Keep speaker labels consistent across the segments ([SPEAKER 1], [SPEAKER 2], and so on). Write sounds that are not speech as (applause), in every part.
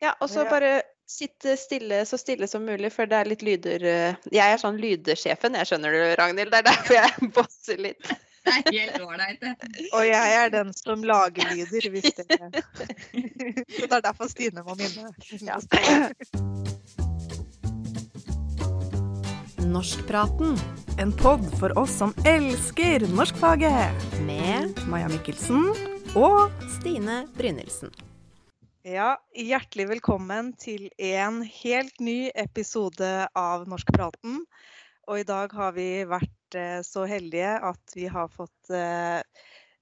[SPEAKER 1] Ja, og så bare sitte stille, så stille som mulig, for det er litt lyder eh, Jeg er sånn lydsjefen, jeg skjønner du, Ragnhild. Det er derfor jeg (laughs) bosser litt.
[SPEAKER 2] Det er helt ålreit, det.
[SPEAKER 3] Og jeg er den som lager lyder, hvis det Så (laughs) det er derfor Stine må minne.
[SPEAKER 1] Ja. (clears throat)
[SPEAKER 4] Norskpraten. En pod for oss som elsker norskfaget.
[SPEAKER 5] med
[SPEAKER 4] Maja Mikkelsen og
[SPEAKER 5] Stine Brynildsen.
[SPEAKER 3] Ja, hjertelig velkommen til en helt ny episode av Norskpraten. Og i dag har vi vært eh, så heldige at vi har fått eh,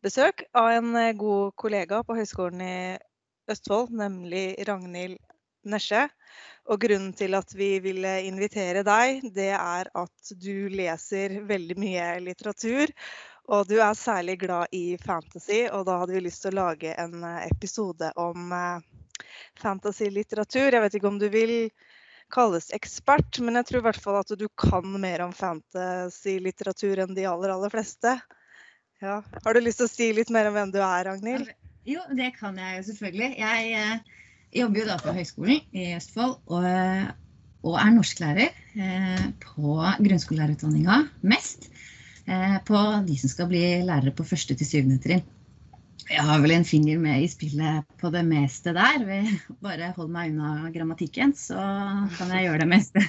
[SPEAKER 3] besøk av en eh, god kollega på Høgskolen i Østfold, nemlig Ragnhild Nesje. Og grunnen til at vi ville invitere deg, det er at du leser veldig mye litteratur. Og du er særlig glad i fantasy, og da hadde vi lyst til å lage en eh, episode om eh, fantasy-litteratur. Jeg vet ikke om du vil kalles ekspert, men jeg tror i hvert fall at du kan mer om fantasy-litteratur enn de aller, aller fleste. Ja. Har du lyst til å si litt mer om hvem du er, Ragnhild?
[SPEAKER 2] Jo, det kan jeg jo selvfølgelig. Jeg eh, jobber jo da på Høgskolen i Østfold og, og er norsklærer eh, på grunnskolelærerutdanninga mest. Eh, på de som skal bli lærere på første til syvende trinn. Jeg har vel en finger med i spillet på det meste der. Bare hold meg unna grammatikken, så kan jeg gjøre det meste.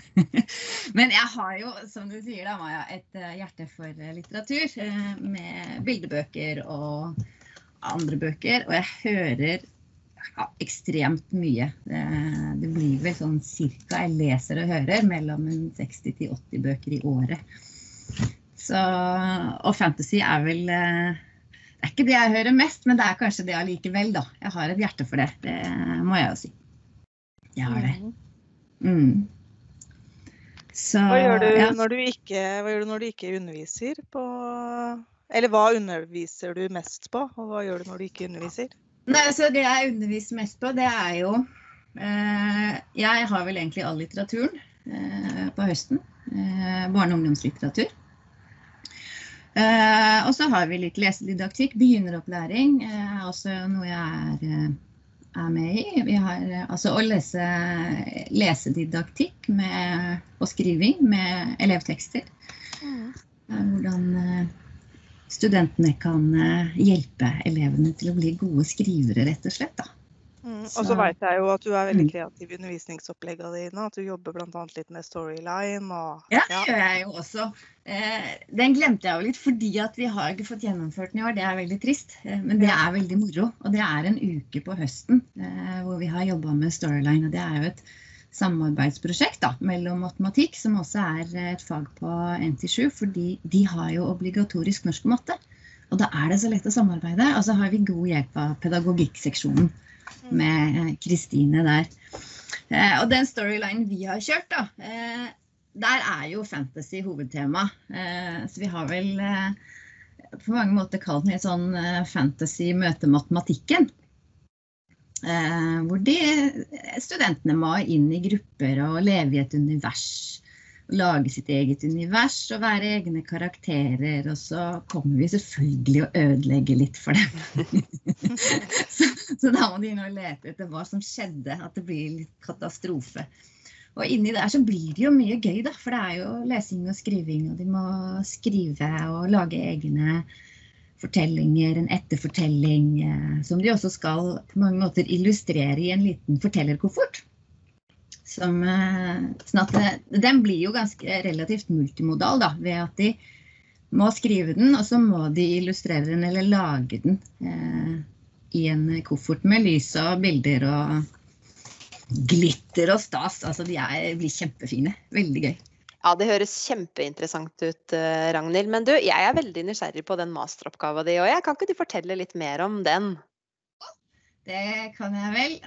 [SPEAKER 2] (laughs) Men jeg har jo, som du sier da, Maja, et eh, hjerte for eh, litteratur. Med bildebøker og andre bøker. Og jeg hører ja, ekstremt mye. Det blir vel sånn cirka jeg leser og hører mellom 60 til 80 bøker i året. Så, og fantasy er vel eh, Det er ikke det jeg hører mest, men det er kanskje det allikevel, da. Jeg har et hjerte for det. Det må jeg jo si. Jeg har det. Mm. Så
[SPEAKER 3] Hva gjør, du
[SPEAKER 2] ja.
[SPEAKER 3] når du ikke, hva gjør du når du ikke underviser på Eller hva underviser du mest på, og hva gjør du når du ikke underviser?
[SPEAKER 2] Nei, altså Det jeg underviser mest på, det er jo eh, Jeg har vel egentlig all litteraturen eh, på høsten. Eh, barne- og ungdomslitteratur. Eh, og så har vi litt lesedidaktikk. Begynneropplæring eh, også noe jeg er, eh, er med i. Vi har eh, altså å lese lesedidaktikk med, og skriving med elevtekster. Eh, Hvordan studentene kan hjelpe elevene til å bli gode skrivere, rett og slett. Da.
[SPEAKER 3] Mm. Og
[SPEAKER 2] Så-
[SPEAKER 3] veit jeg jo at du er veldig
[SPEAKER 2] Mm.
[SPEAKER 3] kreativ i undervisningsoppleggene dine. At du jobber bl.a. litt med storyline og
[SPEAKER 2] Ja, det gjør jeg jo også. Eh, den glemte jeg jo litt, fordi at vi har ikke fått gjennomført den i år. Det er veldig trist. Eh, men det er veldig moro. Og det er en uke på høsten eh, hvor vi har jobba med storyline. Og det er jo et samarbeidsprosjekt da, mellom matematikk, som også er et fag på NT7, fordi de har jo obligatorisk norsk og matte. Og da er det så lett å samarbeide. Og så har vi god hjelp av pedagogikkseksjonen med eh, Kristine der. Eh, og den storylinen vi har kjørt, da, eh, der er jo fantasy hovedtema. Så vi har vel på mange måter kalt den litt sånn fantasy møte matematikken. Hvor de studentene må inn i grupper og leve i et univers. Lage sitt eget univers og være egne karakterer. Og så kommer vi selvfølgelig å ødelegge litt for dem. (laughs) så, så da må de inn og lete etter hva som skjedde. At det blir litt katastrofe. Og inni der så blir det jo mye gøy, da. For det er jo lesing og skriving, og de må skrive og lage egne fortellinger, en etterfortelling, eh, som de også skal på mange måter illustrere i en liten fortellerkoffert. Som, eh, sånn at den blir jo ganske relativt multimodal, da, ved at de må skrive den, og så må de illustrere den eller lage den eh, i en koffert med lys og bilder og glitter og stas. Altså, de er, blir kjempefine. Veldig gøy.
[SPEAKER 1] Ja, det høres kjempeinteressant ut, eh, Ragnhild. Men du, jeg er veldig nysgjerrig på den masteroppgava di, og jeg kan ikke du fortelle litt mer om den?
[SPEAKER 2] Det kan jeg vel.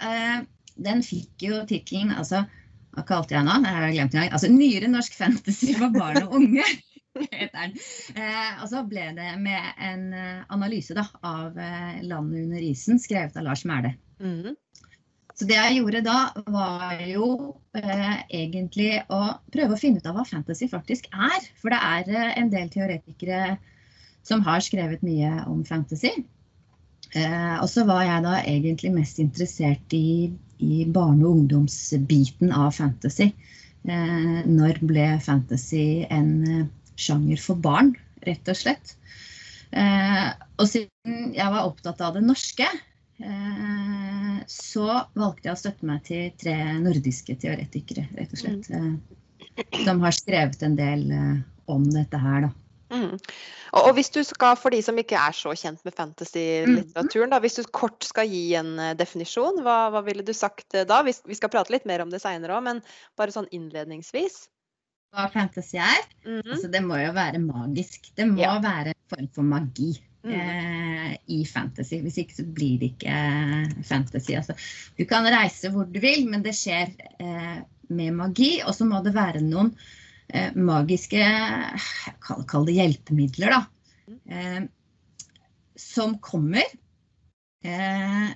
[SPEAKER 2] Den fikk jo tittelen altså, Hva kalte jeg nå? Det har jeg glemt en gang. Altså, Nyere norsk fantasy for barn og unge. (laughs) Eh, og så ble det med en eh, analyse da, av eh, 'Landet under isen', skrevet av Lars Mæhle.
[SPEAKER 1] Mm.
[SPEAKER 2] Så det jeg gjorde da, var jo eh, egentlig å prøve å finne ut av hva fantasy faktisk er. For det er eh, en del teoretikere som har skrevet mye om fantasy. Eh, og så var jeg da egentlig mest interessert i, i barne- og ungdomsbiten av fantasy. Eh, når ble fantasy en eh, sjanger for barn, rett og slett. Eh, og siden jeg var opptatt av det norske, eh, så valgte jeg å støtte meg til tre nordiske teoretikere, rett og slett. Eh, som har skrevet en del om dette her, da.
[SPEAKER 1] Mm. Og, og hvis du skal, for de som ikke er så kjent med fantasy-litteraturen, hvis du kort skal gi en eh, definisjon, hva, hva ville du sagt eh, da? Vi, vi skal prate litt mer om det seinere òg, men bare sånn innledningsvis.
[SPEAKER 2] Hva fantasy er?
[SPEAKER 1] Mhm.
[SPEAKER 2] Altså, det må jo være magisk. Det må
[SPEAKER 1] Ja.
[SPEAKER 2] være en form for magi
[SPEAKER 1] Mm.
[SPEAKER 2] eh, i fantasy. Hvis ikke så blir det ikke eh, fantasy. Altså, du kan reise hvor du vil, men det skjer eh, med magi. Og så må det være noen magiske kall, kall det hjelpemidler, da. Eh, som kommer. Eh,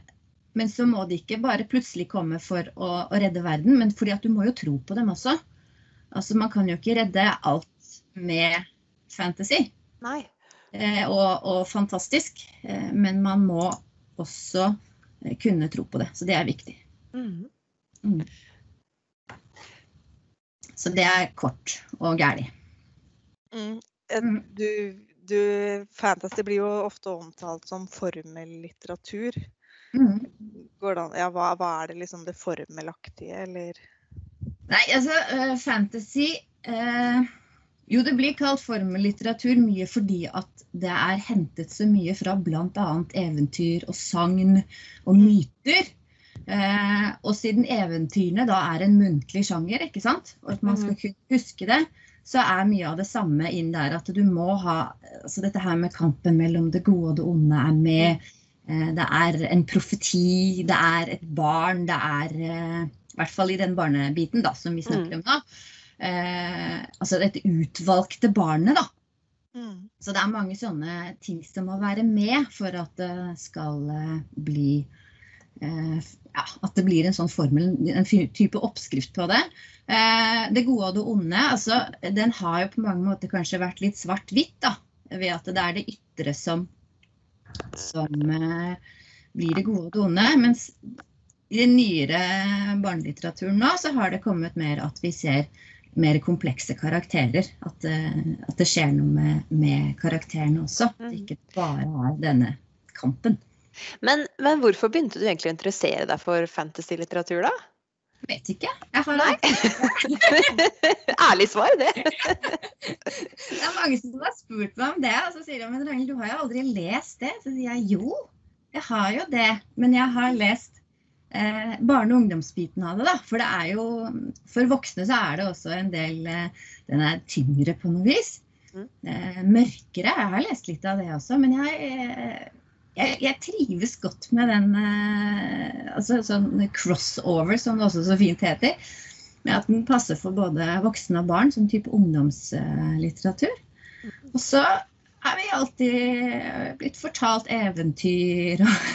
[SPEAKER 2] men så må de ikke bare plutselig komme for å, å redde verden, men fordi at du må jo tro på dem også. Altså, man kan jo ikke redde alt med fantasy
[SPEAKER 1] Nei.
[SPEAKER 2] eh, og, og fantastisk, eh, men man må også eh, kunne tro på det. Så det er viktig.
[SPEAKER 1] Mhm.
[SPEAKER 2] Så det er kort og gæli.
[SPEAKER 3] Mm. Eh,
[SPEAKER 2] Mm.
[SPEAKER 3] Du, du, fantasy blir jo ofte omtalt som formellitteratur.
[SPEAKER 2] Mm.
[SPEAKER 3] Går det an, ja, hva, hva er det liksom det formelaktige, eller?
[SPEAKER 2] Nei, altså eh, fantasy eh, Jo, det blir kalt formellitteratur mye fordi at det er hentet så mye fra bl.a. eventyr og sagn og myter. Eh, og siden eventyrene da er en muntlig sjanger, ikke sant? og at man skal kunne huske det, så er mye av det samme inn der at du må ha altså Dette her med kampen mellom det gode og det onde er med. Eh, det er en profeti, det er et barn, det er eh, I hvert fall i den barnebiten da, som vi snakker om nå. Eh, altså dette utvalgte barnet, da.
[SPEAKER 3] Mm.
[SPEAKER 2] Så det er mange sånne ting som må være med for at det skal eh, bli ja, At det blir en sånn formel, en type oppskrift på det. Eh, det gode og det onde, altså den har jo på mange måter kanskje vært litt svart-hvitt, da. Ved at det er det ytre som, som eh, blir det gode og det onde. Mens i den nyere barnelitteraturen nå, så har det kommet mer at vi ser mer komplekse karakterer. At, eh, at det skjer noe med, med karakterene også. At det ikke bare er denne kampen.
[SPEAKER 1] Men, men hvorfor begynte du egentlig å interessere deg for fantasy-litteratur, da?
[SPEAKER 2] Vet ikke.
[SPEAKER 1] Nei. (laughs) Ærlig svar, det.
[SPEAKER 2] Det er mange som har spurt meg om det, og så sier de men Ragnhild, du har jo aldri lest det. Så sier jeg jo, jeg har jo det. Men jeg har lest eh, barne- og ungdomsbiten av det, da. For det er jo For voksne så er det også en del eh, Den er tyngre på noe vis.
[SPEAKER 1] Mm.
[SPEAKER 2] Eh, mørkere. Jeg har lest litt av det også, men jeg eh, jeg, jeg trives godt med den eh, altså sånn crossover, som det også så fint heter. Med at den passer for både voksne og barn, som type ungdomslitteratur. Og så er vi alltid blitt fortalt eventyr og,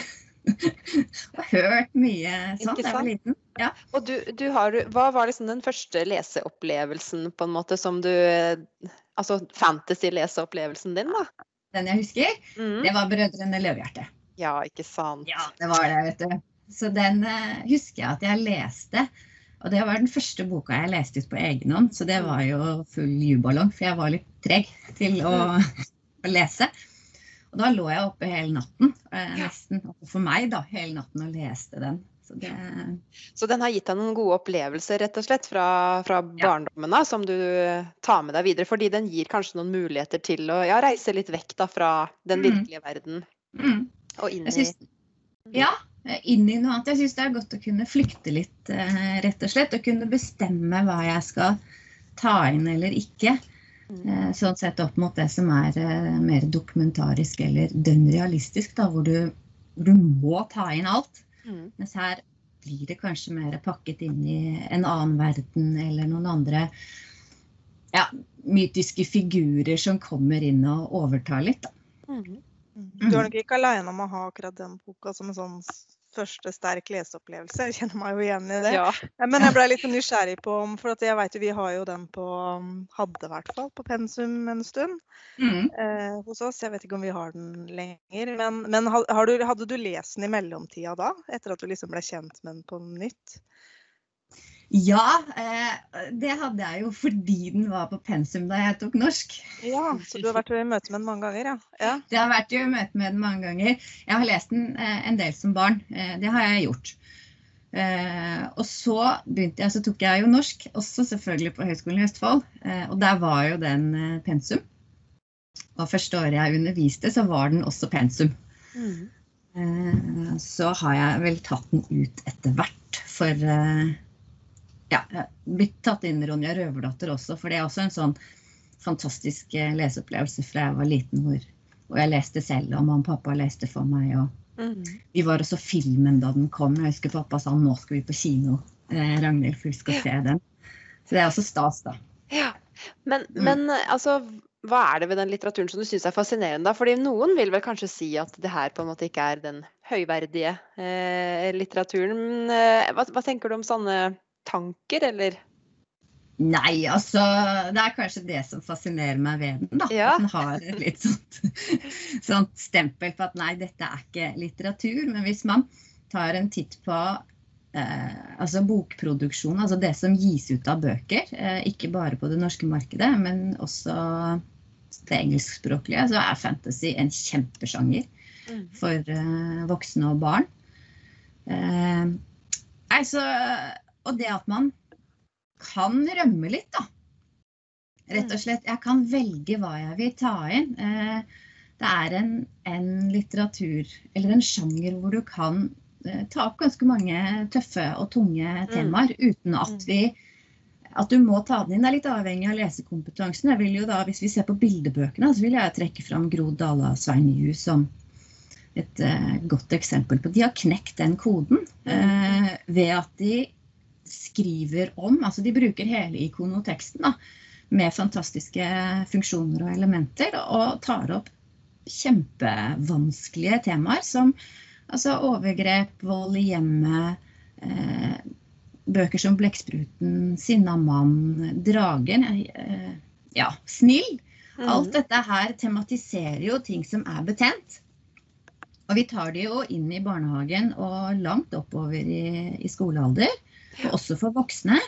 [SPEAKER 2] (laughs) og hørt mye sånn da jeg var liten. Ja.
[SPEAKER 1] Og du, du har, hva var liksom den første leseopplevelsen på en måte som du Altså fantasy-leseopplevelsen din, da?
[SPEAKER 2] Den jeg husker,
[SPEAKER 1] mm.
[SPEAKER 2] det var 'Brødrene Løvehjerte'.
[SPEAKER 1] Ja, ikke sant.
[SPEAKER 2] Ja, det var det, vet du. Så den uh, husker jeg at jeg leste. Og det var den første boka jeg leste ut på egen hånd, så det var jo full juballong, for jeg var litt treg til å, (laughs) å lese. Og da lå jeg oppe hele natten, eh, nesten for meg, da, hele natten og leste den. Så det
[SPEAKER 1] Så den har gitt deg noen gode opplevelser rett og slett fra, fra barndommen da, som du tar med deg videre. Fordi den gir kanskje noen muligheter til å ja, reise litt vekk da, fra den
[SPEAKER 2] Mm.
[SPEAKER 1] virkelige verden
[SPEAKER 2] mm.
[SPEAKER 1] og inn i
[SPEAKER 2] synes, ja, inn i noe annet. Jeg syns det er godt å kunne flykte litt, eh, rett og slett. Og kunne bestemme hva jeg skal ta inn eller ikke.
[SPEAKER 1] Mm.
[SPEAKER 2] Eh, Sånn sett opp mot det som er eh, mer dokumentarisk eller dønn realistisk, da, hvor du, hvor du må ta inn alt.
[SPEAKER 1] Mm.
[SPEAKER 2] Mens her blir det kanskje mer pakket inn i en annen verden eller noen andre ja, mytiske figurer som kommer inn og overtar litt. Da.
[SPEAKER 1] Mm.
[SPEAKER 3] Mm. Du er nok ikke aleine om å ha akkurat den boka som en sånn første sterk leseopplevelse. Jeg (laughs) kjenner meg jo igjen i det.
[SPEAKER 1] Ja.
[SPEAKER 3] Men jeg ble litt nysgjerrig på om For jeg vet jo vi har jo den på Hadde i hvert fall på pensum en stund
[SPEAKER 2] Mm.
[SPEAKER 3] eh, hos oss. Jeg vet ikke om vi har den lenger. Men, men du, hadde du lest den i mellomtida da? Etter at du liksom ble kjent med den på nytt?
[SPEAKER 2] Ja, eh, det hadde jeg jo fordi den var på pensum da jeg tok norsk.
[SPEAKER 3] Ja, Så du har vært i møte med den mange ganger, ja? ja.
[SPEAKER 2] Det har vært i møte med den mange ganger. Jeg har lest den eh, en del som barn. Eh, det har jeg gjort. Eh, og så begynte jeg, så tok jeg jo norsk, også selvfølgelig på Høgskolen i Østfold. Eh, og der var jo den pensum. Og første året jeg underviste, så var den også pensum.
[SPEAKER 1] Mm.
[SPEAKER 2] Eh, så har jeg vel tatt den ut etter hvert for Ja, blitt tatt inn Ronja Røverdatter også, for det er også en sånn fantastisk eh, leseopplevelse fra jeg var liten, hvor, og jeg leste selv, og mamma og pappa leste for meg. og
[SPEAKER 1] Mm.
[SPEAKER 2] Vi var også filmen da den kom. Jeg husker pappa sa nå skal vi på kino, eh, Ragnhild, for vi skal se den. Så det er også stas, da.
[SPEAKER 1] Ja. Men,
[SPEAKER 2] Mm.
[SPEAKER 1] men altså, hva er det ved den litteraturen som du syns er fascinerende? da? Fordi noen vil vel kanskje si at det her på en måte ikke er den høyverdige eh, litteraturen. Eh, hva, hva tenker du om sånne tanker, eller?
[SPEAKER 2] Nei, altså Det er kanskje det som fascinerer meg ved den. da.
[SPEAKER 1] Ja.
[SPEAKER 2] At den har et litt sånt, (laughs) sånt stempel på at nei, dette er ikke litteratur. Men hvis man tar en titt på eh, altså bokproduksjon, altså det som gis ut av bøker, eh, ikke bare på det norske markedet, men også det engelskspråklige, så er fantasy en kjempesjanger
[SPEAKER 1] Mm.
[SPEAKER 2] for eh, voksne og barn. Eh, nei, så, og det at man kan rømme litt, da. Rett og slett. Jeg kan velge hva jeg vil ta inn. Eh, det er en, en litteratur, eller en sjanger, hvor du kan eh, ta opp ganske mange tøffe og tunge temaer uten at
[SPEAKER 1] Mm.
[SPEAKER 2] vi at du må ta den inn. Er litt avhengig av lesekompetansen. Jeg vil jo da, Hvis vi ser på bildebøkene, så vil jeg trekke fram Gro Dala Sveinju som et uh, godt eksempel på. De har knekt den koden uh, ved at de skriver om Altså de bruker hele ikonoteksten da, med fantastiske funksjoner og elementer, og tar opp kjempevanskelige temaer som altså overgrep, vold i hjemmet, eh, bøker som 'Blekkspruten', 'Sinna mann', 'Dragen', eh, ja, 'Snill'.
[SPEAKER 1] Mm.
[SPEAKER 2] Alt dette her tematiserer jo ting som er betent. Og vi tar det jo inn i barnehagen og langt oppover i, i skolealder. Og også for voksne.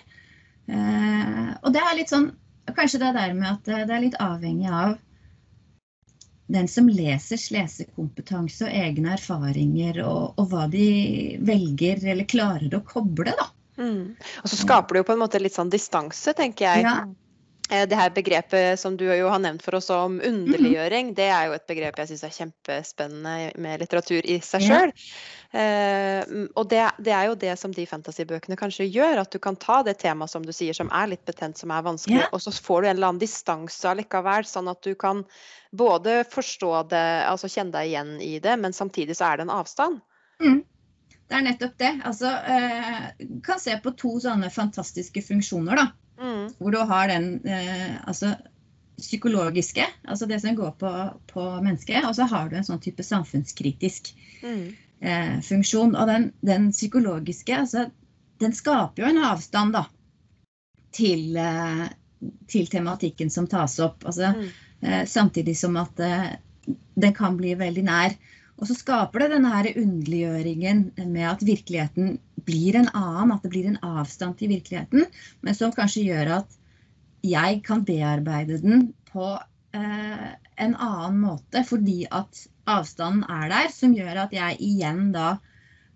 [SPEAKER 2] Eh, og det er litt sånn Kanskje det er der med at det er litt avhengig av den som lesers lesekompetanse og egne erfaringer, og, og hva de velger eller klarer å koble, da.
[SPEAKER 1] Mm. Og så skaper det jo på en måte litt sånn distanse, tenker jeg.
[SPEAKER 2] Ja.
[SPEAKER 1] Eh, Det her begrepet som du jo har nevnt for oss om underliggjøring, det er jo et begrep jeg syns er kjempespennende med litteratur i seg
[SPEAKER 2] Ja.
[SPEAKER 1] Uh, og det, det er jo det som de fantasybøkene kanskje gjør, at du kan ta det temaet som du sier som er litt betent, som er vanskelig,
[SPEAKER 2] Ja.
[SPEAKER 1] og så får du en eller annen distanse allikevel, sånn at du kan både forstå det, altså kjenne deg igjen i det, men samtidig så er det en avstand.
[SPEAKER 2] Mm. Det er nettopp det. Altså, uh, kan se på to sånne fantastiske funksjoner, da.
[SPEAKER 1] Mm.
[SPEAKER 2] Hvor du har den eh, altså, psykologiske, altså det som går på, på mennesket, og så har du en sånn type samfunnskritisk
[SPEAKER 1] Mm.
[SPEAKER 2] eh, funksjon. Og den, den psykologiske, altså, den skaper jo en avstand, da, til, eh, til tematikken som tas opp. Altså,
[SPEAKER 1] Mm.
[SPEAKER 2] eh, samtidig som at eh, den kan bli veldig nær. Og så skaper det denne her underliggjøringen med at virkeligheten blir en annen, at det blir en avstand til virkeligheten, men som kanskje gjør at jeg kan bearbeide den på eh, en annen måte, fordi at avstanden er der, som gjør at jeg igjen da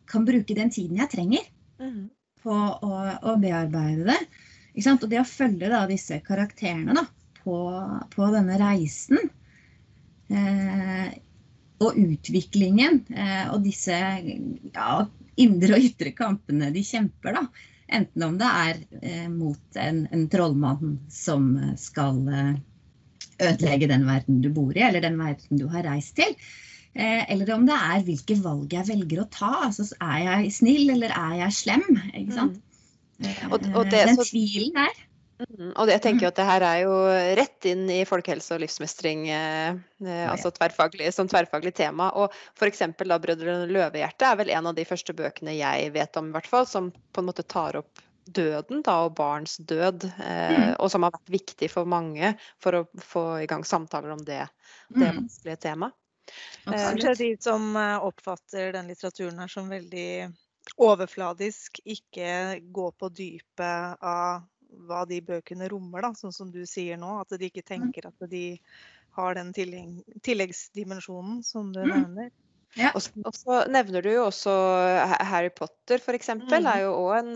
[SPEAKER 2] kan bruke den tiden jeg trenger
[SPEAKER 1] Mm.
[SPEAKER 2] på å, å bearbeide det. Ikke sant? Og det å følge da disse karakterene da, på, på denne reisen eh, og utviklingen eh, og disse ja, indre og ytre kampene de kjemper, da. Enten om det er eh, mot en, en trollmann som skal eh, ødelegge den verden du bor i, eller den verden du har reist til. Eh, eller om det er hvilke valg jeg velger å ta. Altså, er jeg snill, eller er jeg slem? Ikke sant?
[SPEAKER 1] Og- og
[SPEAKER 2] Eh,
[SPEAKER 1] det-
[SPEAKER 2] den tvilen der.
[SPEAKER 1] Mm. Og det, jeg tenker jo at det her er jo rett inn i folkehelse og livsmestring eh, eh, altså tverrfaglig, som tverrfaglig tema. Og f.eks. da 'Brødrene Løvehjerte' er vel en av de første bøkene jeg vet om, i hvert fall, som på en måte tar opp døden da, og barns død, eh,
[SPEAKER 2] Mm.
[SPEAKER 1] og som har vært viktig for mange for å få i gang samtaler om det, det
[SPEAKER 2] Mm,
[SPEAKER 1] vanskelige temaet.
[SPEAKER 3] Eh. Til de som eh, oppfatter den litteraturen her som veldig overfladisk, ikke gå på dypet av hva de bøkene rommer, da, sånn som du sier nå. At de ikke tenker at de har den tillegg, tilleggsdimensjonen som du
[SPEAKER 2] Mm.
[SPEAKER 3] nevner.
[SPEAKER 2] Ja.
[SPEAKER 1] Og, så, og så nevner du jo også Harry Potter, f.eks.
[SPEAKER 3] Mm.
[SPEAKER 1] er jo også en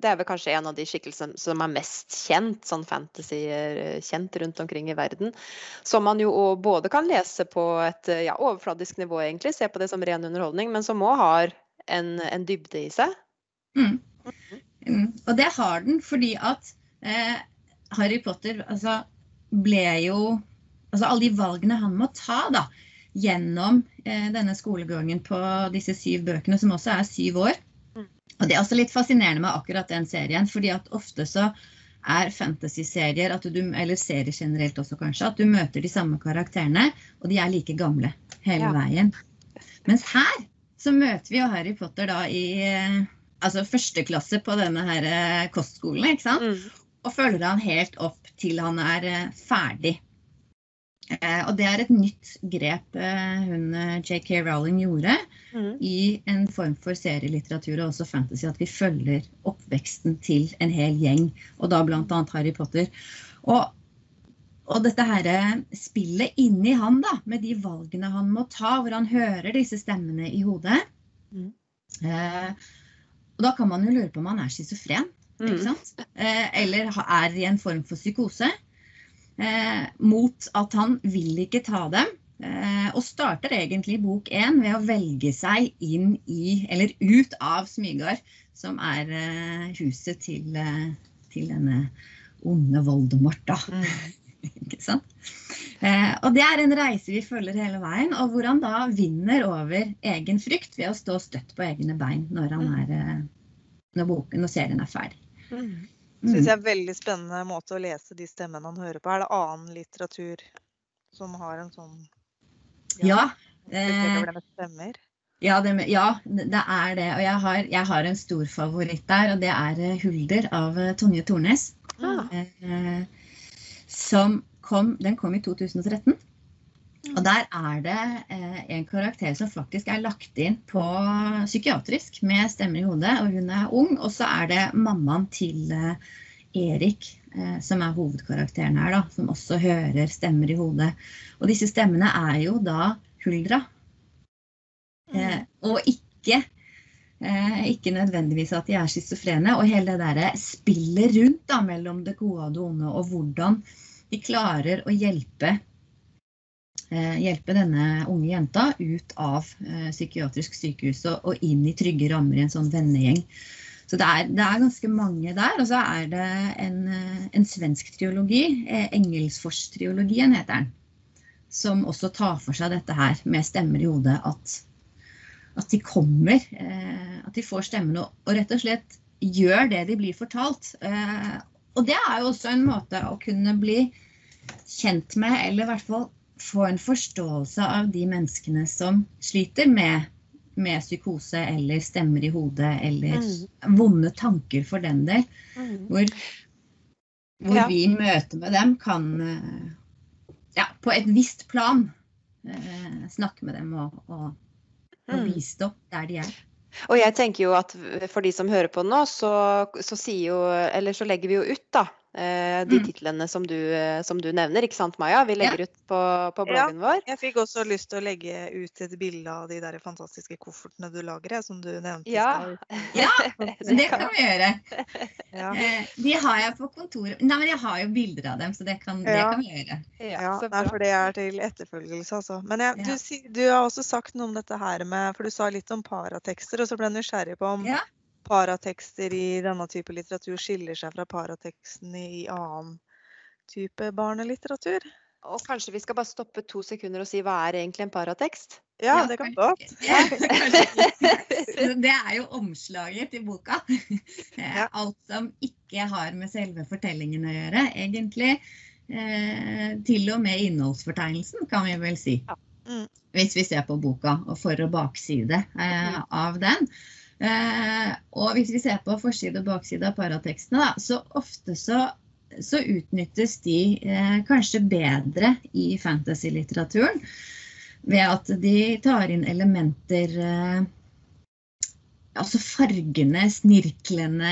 [SPEAKER 1] Det er vel kanskje en av de skikkelsene som er mest kjent, sånn fantasy-kjent rundt omkring i verden. Som man jo både kan lese på et ja, overfladisk nivå, egentlig, se på det som ren underholdning, men som òg har en, en dybde i seg.
[SPEAKER 2] Mm. Mm. Og det har den fordi at eh, Harry Potter altså, ble jo Altså alle de valgene han må ta da, gjennom eh, denne skolegangen på disse syv bøkene, som også er syv år.
[SPEAKER 1] Mm.
[SPEAKER 2] Og det er også litt fascinerende med akkurat den serien, fordi at ofte så er fantasy-serier, eller serier generelt også kanskje, at du møter de samme karakterene, og de er like gamle hele
[SPEAKER 1] Ja.
[SPEAKER 2] veien. Mens her så møter vi jo Harry Potter da i eh, altså første klasse på denne her eh, kostskolen, ikke sant?
[SPEAKER 1] Mm.
[SPEAKER 2] Og følger han helt opp til han er eh, ferdig. Eh, og det er et nytt grep eh, hun JK Rowling gjorde
[SPEAKER 1] Mm.
[SPEAKER 2] i en form for serielitteratur og også fantasy, at vi følger oppveksten til en hel gjeng, og da bl.a. Harry Potter. Og, og dette her spillet inni han, da, med de valgene han må ta, hvor han hører disse stemmene i hodet.
[SPEAKER 1] Mm.
[SPEAKER 2] Eh, og da kan man jo lure på om han er schizofren.
[SPEAKER 1] Mm.
[SPEAKER 2] Eh, eller er i en form for psykose. Eh, mot at han vil ikke ta dem. Eh, og starter egentlig bok én ved å velge seg inn i, eller ut av Smygard, som er huset til, til denne onde Voldemort, da.
[SPEAKER 1] Mm. (laughs)
[SPEAKER 2] Ikke sant? Eh, og det er en reise vi følger hele veien, og hvor han da vinner over egen frykt ved å stå støtt på egne bein når, han er, når, boken, når serien er ferdig.
[SPEAKER 1] Mm.
[SPEAKER 2] synes
[SPEAKER 3] Syns jeg er en veldig spennende måte å lese de stemmene han hører på. Er det annen litteratur som har en sånn
[SPEAKER 2] Ja.
[SPEAKER 3] ja
[SPEAKER 2] Eh,
[SPEAKER 3] det stemmer?
[SPEAKER 2] Ja, det, ja, det er det. Og jeg har, jeg har en stor favoritt der, og det er eh, 'Hulder' av eh, Tonje Tornes.
[SPEAKER 1] Ah.
[SPEAKER 2] Eh, som kom, den kom i 2013. Og der er det eh, en karakter som faktisk er lagt inn på psykiatrisk med stemmer i hodet, og hun er ung. Og så er det mammaen til eh, Erik eh, som er hovedkarakteren her, da, som også hører stemmer i hodet. Og disse stemmene er jo da Huldra. Eh, og ikke Eh, ikke nødvendigvis at de er schizofrene. Og hele det der spillet rundt da, mellom det gode og det onde, og hvordan de klarer å hjelpe, hjelpe denne unge jenta ut av eh, psykiatrisk sykehus og, inn i trygge rammer i en sånn vennegjeng. Så det er, det er ganske mange der. Og så er det en, eh, en svensk triologi, eh, Engelsfors-triologien heter den, som også tar for seg dette her med stemmer i hodet. at at de kommer, eh, at de får stemmene og, og rett og slett gjør det de blir fortalt. Eh, og det er jo også en måte å kunne bli kjent med, eller i hvert fall få en forståelse av de menneskene som sliter med, med psykose eller stemmer i hodet eller vonde tanker for den del.
[SPEAKER 1] Mm.
[SPEAKER 2] Hvor, hvor
[SPEAKER 1] Ja.
[SPEAKER 2] vi i møte med dem kan eh, ja, på et visst plan eh, snakke med dem og, og, og
[SPEAKER 1] Mm.
[SPEAKER 2] bistå der de er.
[SPEAKER 1] Og jeg tenker jo at for de som hører på nå, så, så jo Eller så legger vi jo ut, da. Eh, De
[SPEAKER 2] Mm.
[SPEAKER 1] titlene som du, eh, som du nevner, ikke sant Maja? Vi legger ut på, på
[SPEAKER 3] Ja.
[SPEAKER 1] bloggen vår.
[SPEAKER 3] Jeg fikk også lyst til å legge ut et bilde av de der fantastiske koffertene du lager, som du nevnte.
[SPEAKER 1] Ja.
[SPEAKER 2] Ja, (laughs) det kan vi gjøre.
[SPEAKER 3] Ja.
[SPEAKER 2] Eh, De har jeg på kontoret. Nei, men jeg har jo bilder av dem, så det kan, det kan vi gjøre.
[SPEAKER 3] Ja, nei, for det er til etterfølgelse, altså. Men jeg, du,
[SPEAKER 2] Ja.
[SPEAKER 3] du har også sagt noe om dette her med For du sa litt om paratekster, og så ble jeg nysgjerrig på om
[SPEAKER 2] Ja.
[SPEAKER 3] Paratekster i denne type litteratur skiller seg fra parateksten i annen type barnelitteratur.
[SPEAKER 1] Og kanskje vi skal bare stoppe to sekunder og si hva er egentlig en paratekst?
[SPEAKER 3] Ja, det kan godt.
[SPEAKER 2] Ja. Det er jo omslaget til boka. Alt som ikke har med selve fortellingen å gjøre, egentlig. Eh, til og med innholdsfortegnelsen, kan vi vel si.
[SPEAKER 3] Mm.
[SPEAKER 2] Hvis vi ser på boka og for- og bakside eh, av den. Eh, og hvis vi ser på forside og bakside av paratekstene, da, så ofte så, så utnyttes de eh, kanskje bedre i fantasy-litteraturen ved at de tar inn elementer eh, Altså fargene, snirklene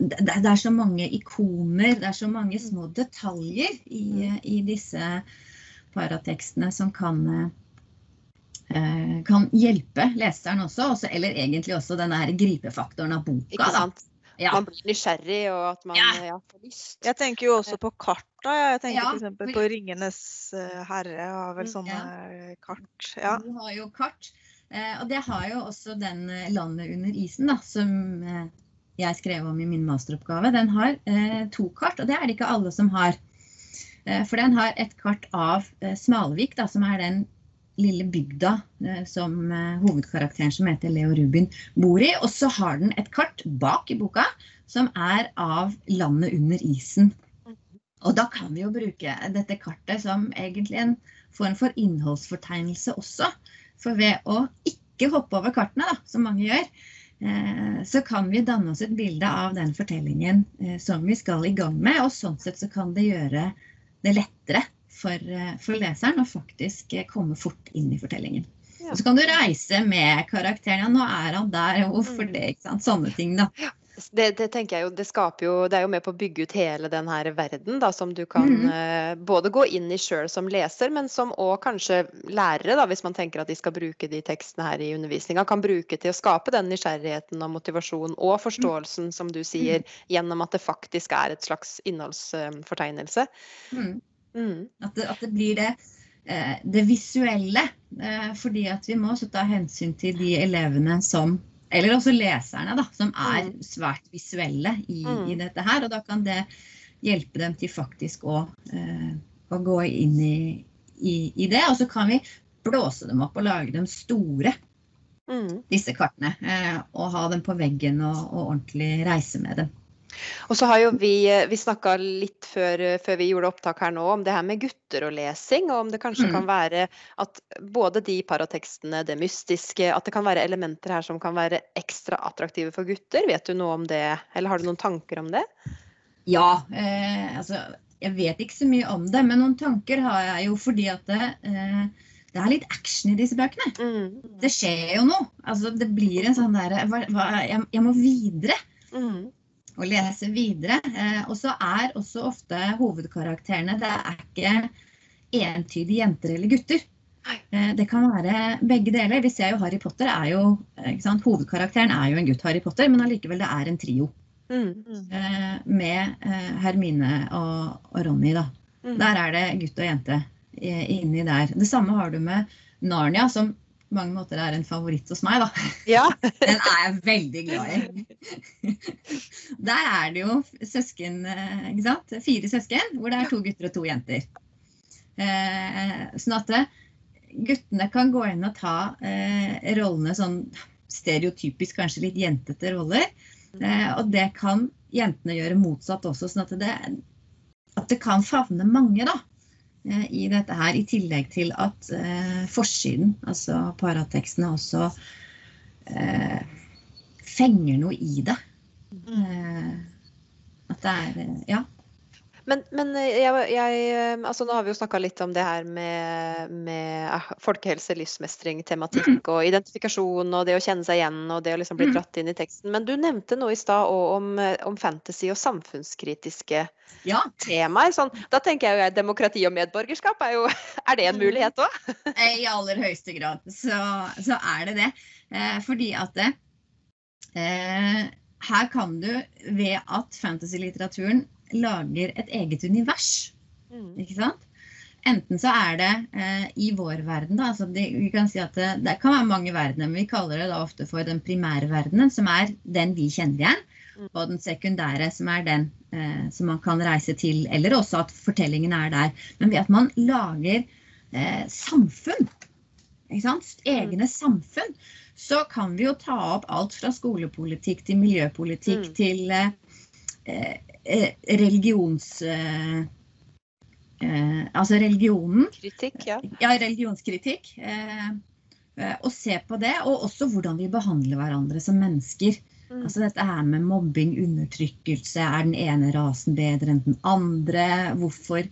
[SPEAKER 2] det, det er så mange ikoner, det er så mange små detaljer i, i disse paratekstene som kan eh, kan hjelpe leseren også, også, eller egentlig også denne her gripefaktoren av boka.
[SPEAKER 1] Ikke sant?
[SPEAKER 2] Ja.
[SPEAKER 1] Man blir nysgjerrig, og at man
[SPEAKER 2] Ja.
[SPEAKER 1] ja, får lyst.
[SPEAKER 3] Jeg tenker jo også på karta. Jeg tenker
[SPEAKER 2] Ja,
[SPEAKER 3] f.eks. på Ringenes eh, herre har vel
[SPEAKER 2] Mm,
[SPEAKER 3] sånne
[SPEAKER 2] ja.
[SPEAKER 3] eh, kart. Ja.
[SPEAKER 2] Du har jo kart. Eh, og det har jo også den eh, Landet under isen, da, som eh, jeg skrev om i min masteroppgave. Den har eh, to kart, og det er det ikke alle som har. Eh, for den har et kart av eh, Smalvik, da, som er den lille bygda eh, som eh, hovedkarakteren som heter Leo Rubin bor i. Og så har den et kart bak i boka som er av landet under isen. Og da kan vi jo bruke dette kartet som egentlig en form for innholdsfortegnelse også. For ved å ikke hoppe over kartene, da, som mange gjør, eh, så kan vi danne oss et bilde av den fortellingen som vi skal i gang med. Og sånn sett så kan det gjøre det lettere for, eh, for leseren å faktisk eh, komme fort inn i fortellingen.
[SPEAKER 1] Ja.
[SPEAKER 2] Og så kan du reise med karakteren. Ja, nå er han der, og hvorfor det? ikke sant? Sånne ting, da.
[SPEAKER 1] Det, det tenker jeg jo, det skaper jo Det er jo med på å bygge ut hele den her verden da, som du kan
[SPEAKER 2] mm.
[SPEAKER 1] eh, både gå inn i sjøl som leser, men som òg kanskje lærere, da, hvis man tenker at de skal bruke de tekstene her i undervisninga, kan bruke til å skape den nysgjerrigheten og motivasjonen og forståelsen, som du sier, gjennom at det faktisk er et slags innholdsfortegnelse.
[SPEAKER 2] Mm.
[SPEAKER 1] Mm.
[SPEAKER 2] At det, at det blir det, eh, det visuelle. eh, Fordi at vi må også ta hensyn til de elevene som Eller også leserne, da, som er
[SPEAKER 1] Mm.
[SPEAKER 2] svært visuelle i,
[SPEAKER 1] Mm.
[SPEAKER 2] i dette her. Og da kan det hjelpe dem til faktisk å, eh, å gå inn i, i, i det. Og så kan vi blåse dem opp og lage dem store,
[SPEAKER 1] Mm.
[SPEAKER 2] disse kartene. Eh, og ha dem på veggen og, og ordentlig reise med dem.
[SPEAKER 1] Og så har jo vi, eh, vi snakka litt før, eh, før vi gjorde opptak her nå, om det her med gutter og lesing, og om det kanskje
[SPEAKER 2] Mm.
[SPEAKER 1] kan være at både de paratekstene, det mystiske, at det kan være elementer her som kan være ekstra attraktive for gutter. Vet du noe om det, eller har du noen tanker om det?
[SPEAKER 2] Ja, eh, altså jeg vet ikke så mye om det, men noen tanker har jeg jo fordi at det, eh, det er litt action i disse bøkene.
[SPEAKER 1] Mm.
[SPEAKER 2] Det skjer jo noe. Altså det blir en sånn derre jeg, jeg må videre
[SPEAKER 1] Mm.
[SPEAKER 2] Og lese videre. Eh, og så er også ofte hovedkarakterene Det er ikke entydig jenter eller gutter. Eh, det kan være begge deler. Vi ser jo Harry Potter er jo eh? Hovedkarakteren er jo en gutt, Harry Potter, men allikevel det er en trio.
[SPEAKER 1] Mm.
[SPEAKER 2] med Hermine og, Ronny, da.
[SPEAKER 1] Mm.
[SPEAKER 2] Der er det gutt og jente inni der. Det samme har du med Narnia, som på mange måter er en favoritt hos meg, da. (laughs)
[SPEAKER 1] Ja.
[SPEAKER 2] Den er jeg veldig glad i. (laughs) Der er det jo søsken, eh, ikke sant? Fire søsken, hvor det er to gutter og to jenter. Eh, sånn at guttene kan gå inn og ta eh, rollene sånn stereotypisk, kanskje litt jentete roller. Og det kan jentene gjøre motsatt også, sånn at det, at det kan favne mange, da i dette her, i tillegg til at eh, forsiden, altså paratekstene, også eh, fenger noe i det. Eh, at det er eh, Ja.
[SPEAKER 1] Men, men eh, jeg, jeg, eh, altså nå har vi jo snakka litt om det her med, med eh, folkehelse, livsmestring, tematikk og identifikasjon og det å kjenne seg igjen og det å liksom bli
[SPEAKER 2] Mm.
[SPEAKER 1] dratt inn i teksten. Men du nevnte noe i stad òg om, eh, om fantasy og samfunnskritiske
[SPEAKER 2] ja.
[SPEAKER 1] temaer. Sånn, da tenker jeg jo demokrati og medborgerskap er jo (laughs) Er det en
[SPEAKER 2] Mm.
[SPEAKER 1] mulighet òg? (laughs)
[SPEAKER 2] I aller høyeste grad så, så er det det. Eh, fordi at det, eh, her kan du, ved at fantasy-litteraturen lager et eget univers,
[SPEAKER 1] Mm.
[SPEAKER 2] ikke sant? Enten så er det eh, i vår verden, da. Altså det, vi kan si at det, det kan være mange verdener, men vi kaller det da ofte for den primære verdenen, som er den vi kjenner igjen.
[SPEAKER 1] Mm.
[SPEAKER 2] Og den sekundære, som er den eh, som man kan reise til, eller også at fortellingen er der. Men ved at man lager eh, samfunn, ikke sant? egne samfunn, så kan vi jo ta opp alt fra skolepolitikk til miljøpolitikk
[SPEAKER 1] Mm.
[SPEAKER 2] til eh, eh, eh, religions... Eh, eh, altså religionen.
[SPEAKER 1] Kritikk, ja.
[SPEAKER 2] Ja, religionskritikk. Eh, eh, og se på det, og også hvordan vi behandler hverandre som mennesker.
[SPEAKER 1] Mm.
[SPEAKER 2] Altså dette her med mobbing, undertrykkelse. Er den ene rasen bedre enn den andre? Hvorfor,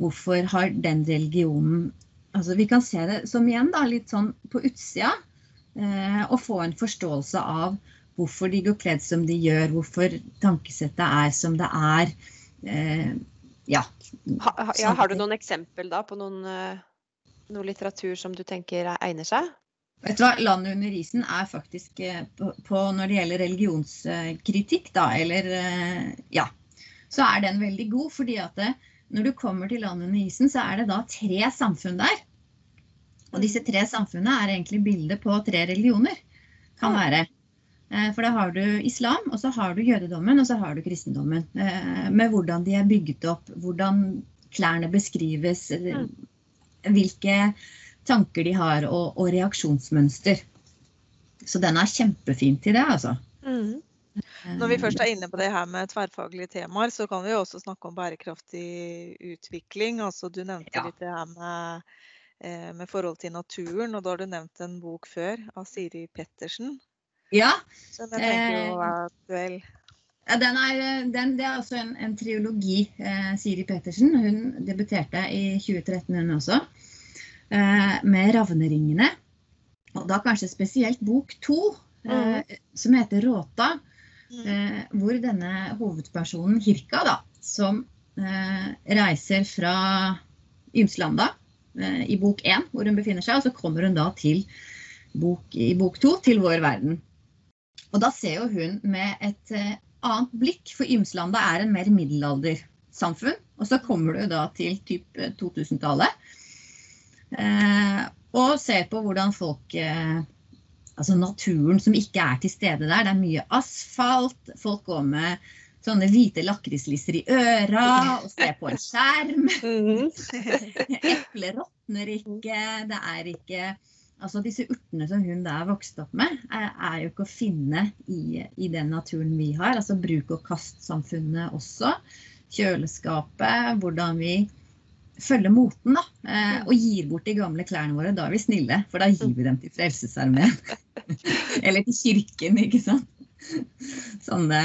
[SPEAKER 2] hvorfor har den religionen Altså vi kan se det som igjen da, litt sånn på utsida. Eh, og få en forståelse av hvorfor de går kledd som de gjør, hvorfor tankesettet er som det er. Eh, ja.
[SPEAKER 1] Ha, ha, ja. Har du noen eksempel da på noen, noen litteratur som du tenker egner seg?
[SPEAKER 2] Vet du hva, 'Landet under isen' er faktisk eh, på, på når det gjelder religionskritikk, da, eller eh, Ja. Så er den veldig god, fordi at det, når du kommer til 'Landet under isen', så er det da tre samfunn der. Og disse tre samfunnene er egentlig bildet på tre religioner. Kan være. Eh, For da har du islam, og så har du jødedommen, og så har du kristendommen. Eh, Med hvordan de er bygget opp, hvordan klærne beskrives, eh, hvilke tanker de har, og, og reaksjonsmønster. Så den er kjempefin til det, altså.
[SPEAKER 1] Mm.
[SPEAKER 3] Når vi først er inne på det her med tverrfaglige temaer, så kan vi jo også snakke om bærekraftig utvikling. Altså, du nevnte
[SPEAKER 2] Ja.
[SPEAKER 3] litt det her med, med forhold til naturen, og da har du nevnt en bok før av Siri Pettersen,
[SPEAKER 2] Ja,
[SPEAKER 3] Så den tenker jo
[SPEAKER 2] Eh,
[SPEAKER 3] aktuell.
[SPEAKER 2] Ja, den er, den, det er også en, en triologi. Eh, Siri Petersen hun debuterte i 2013, hun også, eh, med 'Ravneringene'. Og da kanskje spesielt bok to, eh, som heter 'Råta'.
[SPEAKER 3] Mm.
[SPEAKER 2] Eh, hvor denne hovedpersonen, Hirka, da, som eh, reiser fra Ymslanda eh, i bok én, hvor hun befinner seg, og så kommer hun da til bok, i bok to, til vår verden. Og da ser jo hun med et eh, annet blikk, for Ymslanda er en mer middelaldersamfunn. Og så kommer du da til typ eh, 2000-tallet. Eh, og ser på hvordan folk eh, Altså naturen som ikke er til stede der. Det er mye asfalt. Folk går med sånne hvite lakrislisser i øra og ser på en skjerm.
[SPEAKER 1] Mhm. (laughs)
[SPEAKER 2] Epler råtner ikke. Det er ikke Altså disse urtene som hun da er vokst opp med, er, er jo ikke å finne i, i den naturen vi har. Altså bruk og kast-samfunnet også. Kjøleskapet, hvordan vi følger moten, da. Eh, og gir bort de gamle klærne våre. Da er vi snille, for da gir vi dem til Frelsesarmeen. (laughs) Eller til kirken, ikke sant. Sånne,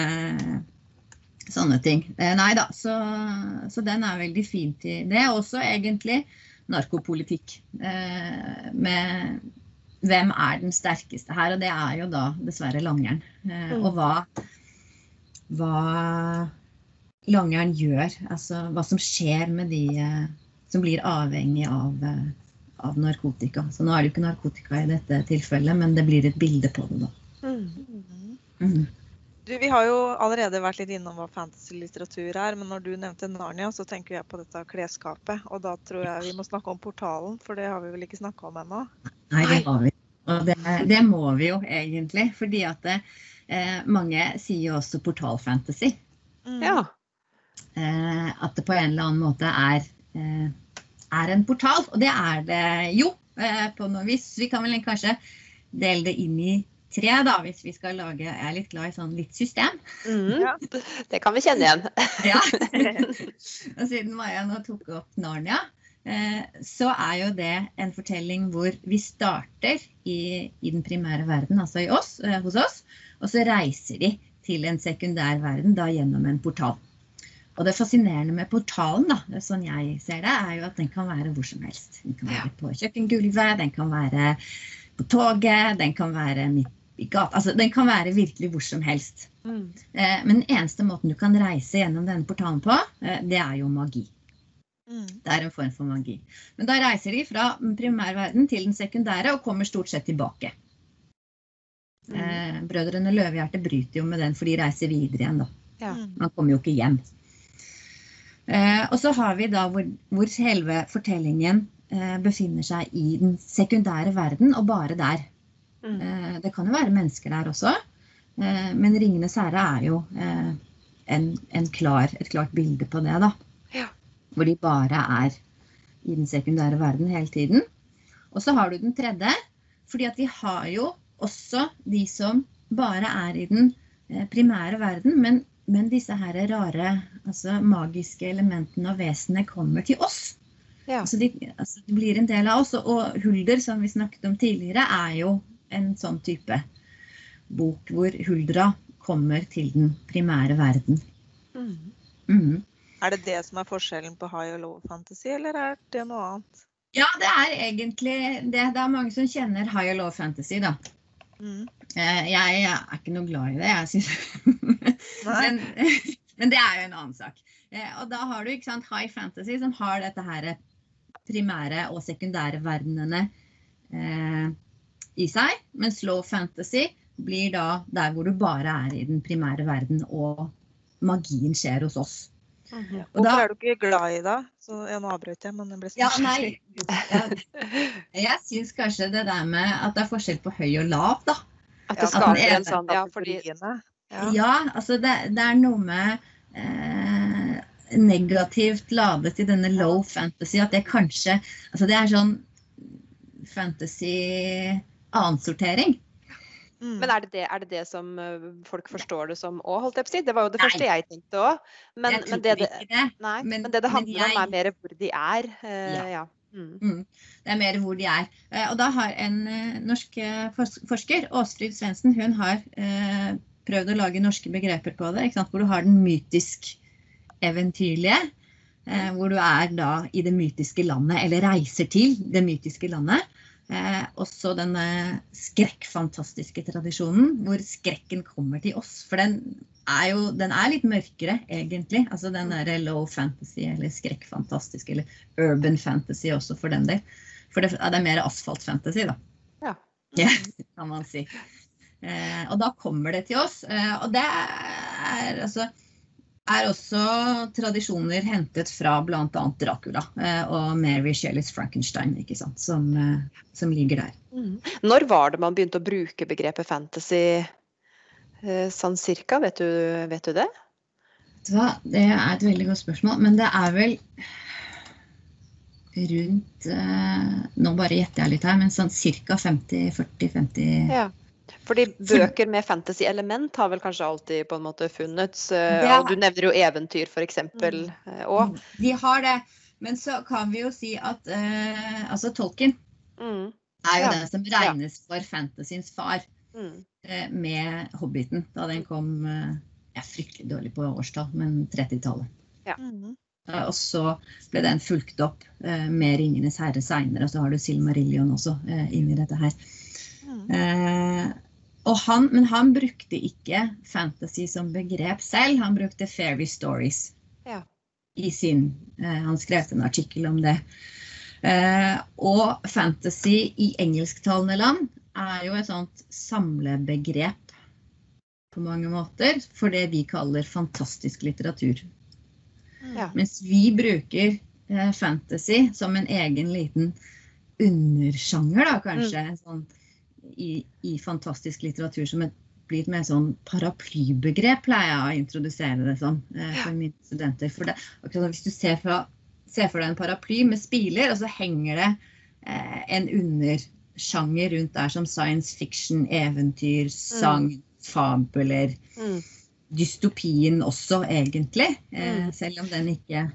[SPEAKER 2] sånne ting. Eh, nei da, så, så den er veldig fin til det. er Også egentlig narkopolitikk. Eh, med hvem er den sterkeste her? Og det er jo da dessverre langeren. Eh, og hva, hva langeren gjør. Altså hva som skjer med de eh, som blir avhengig av, av narkotika. Så nå er det jo ikke narkotika i dette tilfellet, men det blir et bilde på det, da.
[SPEAKER 1] Mm.
[SPEAKER 3] Du, vi har jo allerede vært litt innom hva fantasy-litteratur er, men når du nevnte Narnia, så tenker jeg på dette klesskapet. Og da tror jeg vi må snakke om portalen, for det har vi vel ikke snakka om ennå?
[SPEAKER 2] Nei, det har vi. Og det, det må vi jo egentlig. Fordi at det, eh, mange sier jo også portalfantasy.
[SPEAKER 3] Mm.
[SPEAKER 1] Ja.
[SPEAKER 2] Eh, at det på en eller annen måte er, eh, er en portal. Og det er det jo, eh, på noe vis. Vi kan vel kanskje dele det inn i tre, da, hvis vi skal lage Jeg er litt glad i sånn litt system.
[SPEAKER 1] Mm,
[SPEAKER 3] Ja.
[SPEAKER 1] Det kan vi kjenne igjen. (laughs)
[SPEAKER 2] Ja. (laughs) og siden Maja nå tok opp Narnia, eh, så er jo det en fortelling hvor vi starter i, i den primære verden, altså i oss, eh, hos oss, og så reiser de til en sekundær verden da gjennom en portal. Og det fascinerende med portalen, da, sånn jeg ser det, er jo at den kan være hvor som helst. Den kan være på kjøkkengulvet, den kan være på toget, den kan være midt i gata. Altså, den kan være virkelig hvor som helst.
[SPEAKER 1] Mm.
[SPEAKER 2] Eh, Men den eneste måten du kan reise gjennom denne portalen på, eh, det er jo magi.
[SPEAKER 3] Mm.
[SPEAKER 2] Det er en form for magi. Men da reiser de fra primærverden til den sekundære og kommer stort sett tilbake.
[SPEAKER 1] Mm.
[SPEAKER 2] Eh, Brødrene Løvehjerte bryter jo med den, for de reiser videre igjen, da.
[SPEAKER 1] Ja.
[SPEAKER 3] Mm.
[SPEAKER 2] Man kommer jo ikke hjem. Eh, og så har vi da hvor, hvor selve fortellingen eh, befinner seg i den sekundære verden, og bare der.
[SPEAKER 1] Mm.
[SPEAKER 2] Eh, det kan jo være mennesker der også, eh, men 'Ringenes herre' er jo eh, en, en klar, et klart bilde på det. da.
[SPEAKER 1] Ja.
[SPEAKER 2] Hvor de bare er i den sekundære verden hele tiden. Og så har du den tredje, fordi at vi har jo også de som bare er i den primære verden, men men disse her rare, altså magiske elementene og vesenene kommer til oss.
[SPEAKER 1] Ja.
[SPEAKER 2] Altså de, altså de blir en del av oss. Og Hulder, som vi snakket om tidligere, er jo en sånn type bok hvor huldra kommer til den primære verden.
[SPEAKER 1] Mm.
[SPEAKER 2] Mm.
[SPEAKER 3] Er det det som er forskjellen på high og low fantasy, eller er det noe annet?
[SPEAKER 2] Ja, det er egentlig det. Det er mange som kjenner high og low fantasy, da.
[SPEAKER 3] Mm.
[SPEAKER 2] Eh, Jeg er ikke noe glad i det. Jeg
[SPEAKER 3] syns. (laughs)
[SPEAKER 2] Men, (laughs) men det er jo en annen sak. Eh, Og da har du ikke sant, high fantasy som har dette her primære og sekundære verdenene eh, i seg. Mens low fantasy blir da der hvor du bare er i den primære verden og magien skjer hos oss.
[SPEAKER 1] Mhm.
[SPEAKER 2] Og
[SPEAKER 3] Hvorfor
[SPEAKER 2] da-
[SPEAKER 3] er du ikke glad i det? Så jeg nå avbrøt jeg, men det ble så
[SPEAKER 2] Ja, nei. Jeg, jeg syns kanskje det der med at det er forskjell på høy og lav, da.
[SPEAKER 1] At det skaper
[SPEAKER 2] ene
[SPEAKER 1] en sånn Ja, fordi
[SPEAKER 2] Ja,
[SPEAKER 3] Ja.
[SPEAKER 2] altså det, det er noe med eh, negativt ladet i denne low fantasy at det kanskje Altså det er sånn fantasy annensortering.
[SPEAKER 3] Mm.
[SPEAKER 1] Men er det det, er det, det som eh, folk forstår det som òg, holdt jeg på å si? Det var jo det
[SPEAKER 2] Nei.
[SPEAKER 1] første jeg tenkte òg. Men, men, det, det, nei,
[SPEAKER 2] men-
[SPEAKER 1] men, det det
[SPEAKER 2] men
[SPEAKER 1] handler om, er mer hvor de er. Uh,
[SPEAKER 2] Ja.
[SPEAKER 1] ja. Mm.
[SPEAKER 2] Mm. Det er mer hvor de er. Uh, Og da har en uh, norsk forsker, Åstrid Svendsen, hun har eh, prøvd å lage norske begreper på det. Ikke sant? Hvor du har den mytisk-eventyrlige. Eh, hvor du er da i det mytiske landet, eller reiser til det mytiske landet. Eh, også den eh, skrekkfantastiske tradisjonen, hvor skrekken kommer til oss. For den er jo den er litt mørkere, egentlig. Altså den derre low fantasy eller skrekkfantastisk, eller urban fantasy også, for den del. For det, det er mer asfalt-fantasy, da.
[SPEAKER 1] Ja.
[SPEAKER 2] Yeah, (laughs) kan man si. Eh, og da kommer det til oss. Eh, og det er altså er også tradisjoner hentet fra bl.a. Dracula eh, og Mary Shelleys Frankenstein, som, eh, som ligger der.
[SPEAKER 1] Mm. Når var det man begynte å bruke begrepet fantasy eh, sånn cirka? Vet du, vet du det?
[SPEAKER 2] Det er et veldig godt spørsmål, men det er vel rundt Nå bare gjetter jeg litt her, men sånn ca. 50-40-50
[SPEAKER 1] Ja. Fordi bøker med fantasy-element har vel kanskje alltid på en måte funnets. eh,
[SPEAKER 2] er-
[SPEAKER 1] Og du nevner jo eventyr, f.eks.
[SPEAKER 3] Mm.
[SPEAKER 1] òg.
[SPEAKER 2] De har det. Men så kan vi jo si at uh, altså Tolkien
[SPEAKER 1] Mm.
[SPEAKER 2] er jo
[SPEAKER 1] Ja.
[SPEAKER 2] den som regnes for fantasyens far
[SPEAKER 1] Mm.
[SPEAKER 2] eh, med Hobbiten. Da den kom eh, Jeg er fryktelig dårlig på årstall, men 30-tallet.
[SPEAKER 3] Mm.
[SPEAKER 2] Eh, Og så ble den fulgt opp eh, med 'Ringenes herre' seinere, og så har du Silmarillion også eh, inni dette her.
[SPEAKER 3] Mm.
[SPEAKER 2] Han, men han brukte ikke fantasy som begrep selv, han brukte fairy stories.
[SPEAKER 1] Ja.
[SPEAKER 2] I sin, eh, han skrev en artikkel om det. Eh, og fantasy i engelsktalende land er jo et sånt samlebegrep på mange måter for det vi kaller fantastisk litteratur.
[SPEAKER 1] Ja.
[SPEAKER 2] Mens vi bruker eh, fantasy som en egen liten undersjanger, da kanskje. Sånn, i, I fantastisk litteratur som et, blir et mer sånn paraplybegrep, pleier jeg å introdusere det som eh, for mine studenter. For det, akkurat hvis du ser, fra, ser for deg en paraply med spiler, og så henger det eh, en undersjanger rundt der som science fiction, eventyr, sang, fabeler
[SPEAKER 1] Mm.
[SPEAKER 2] dystopien også, egentlig. Eh,
[SPEAKER 1] Mm.
[SPEAKER 2] selv om den ikke.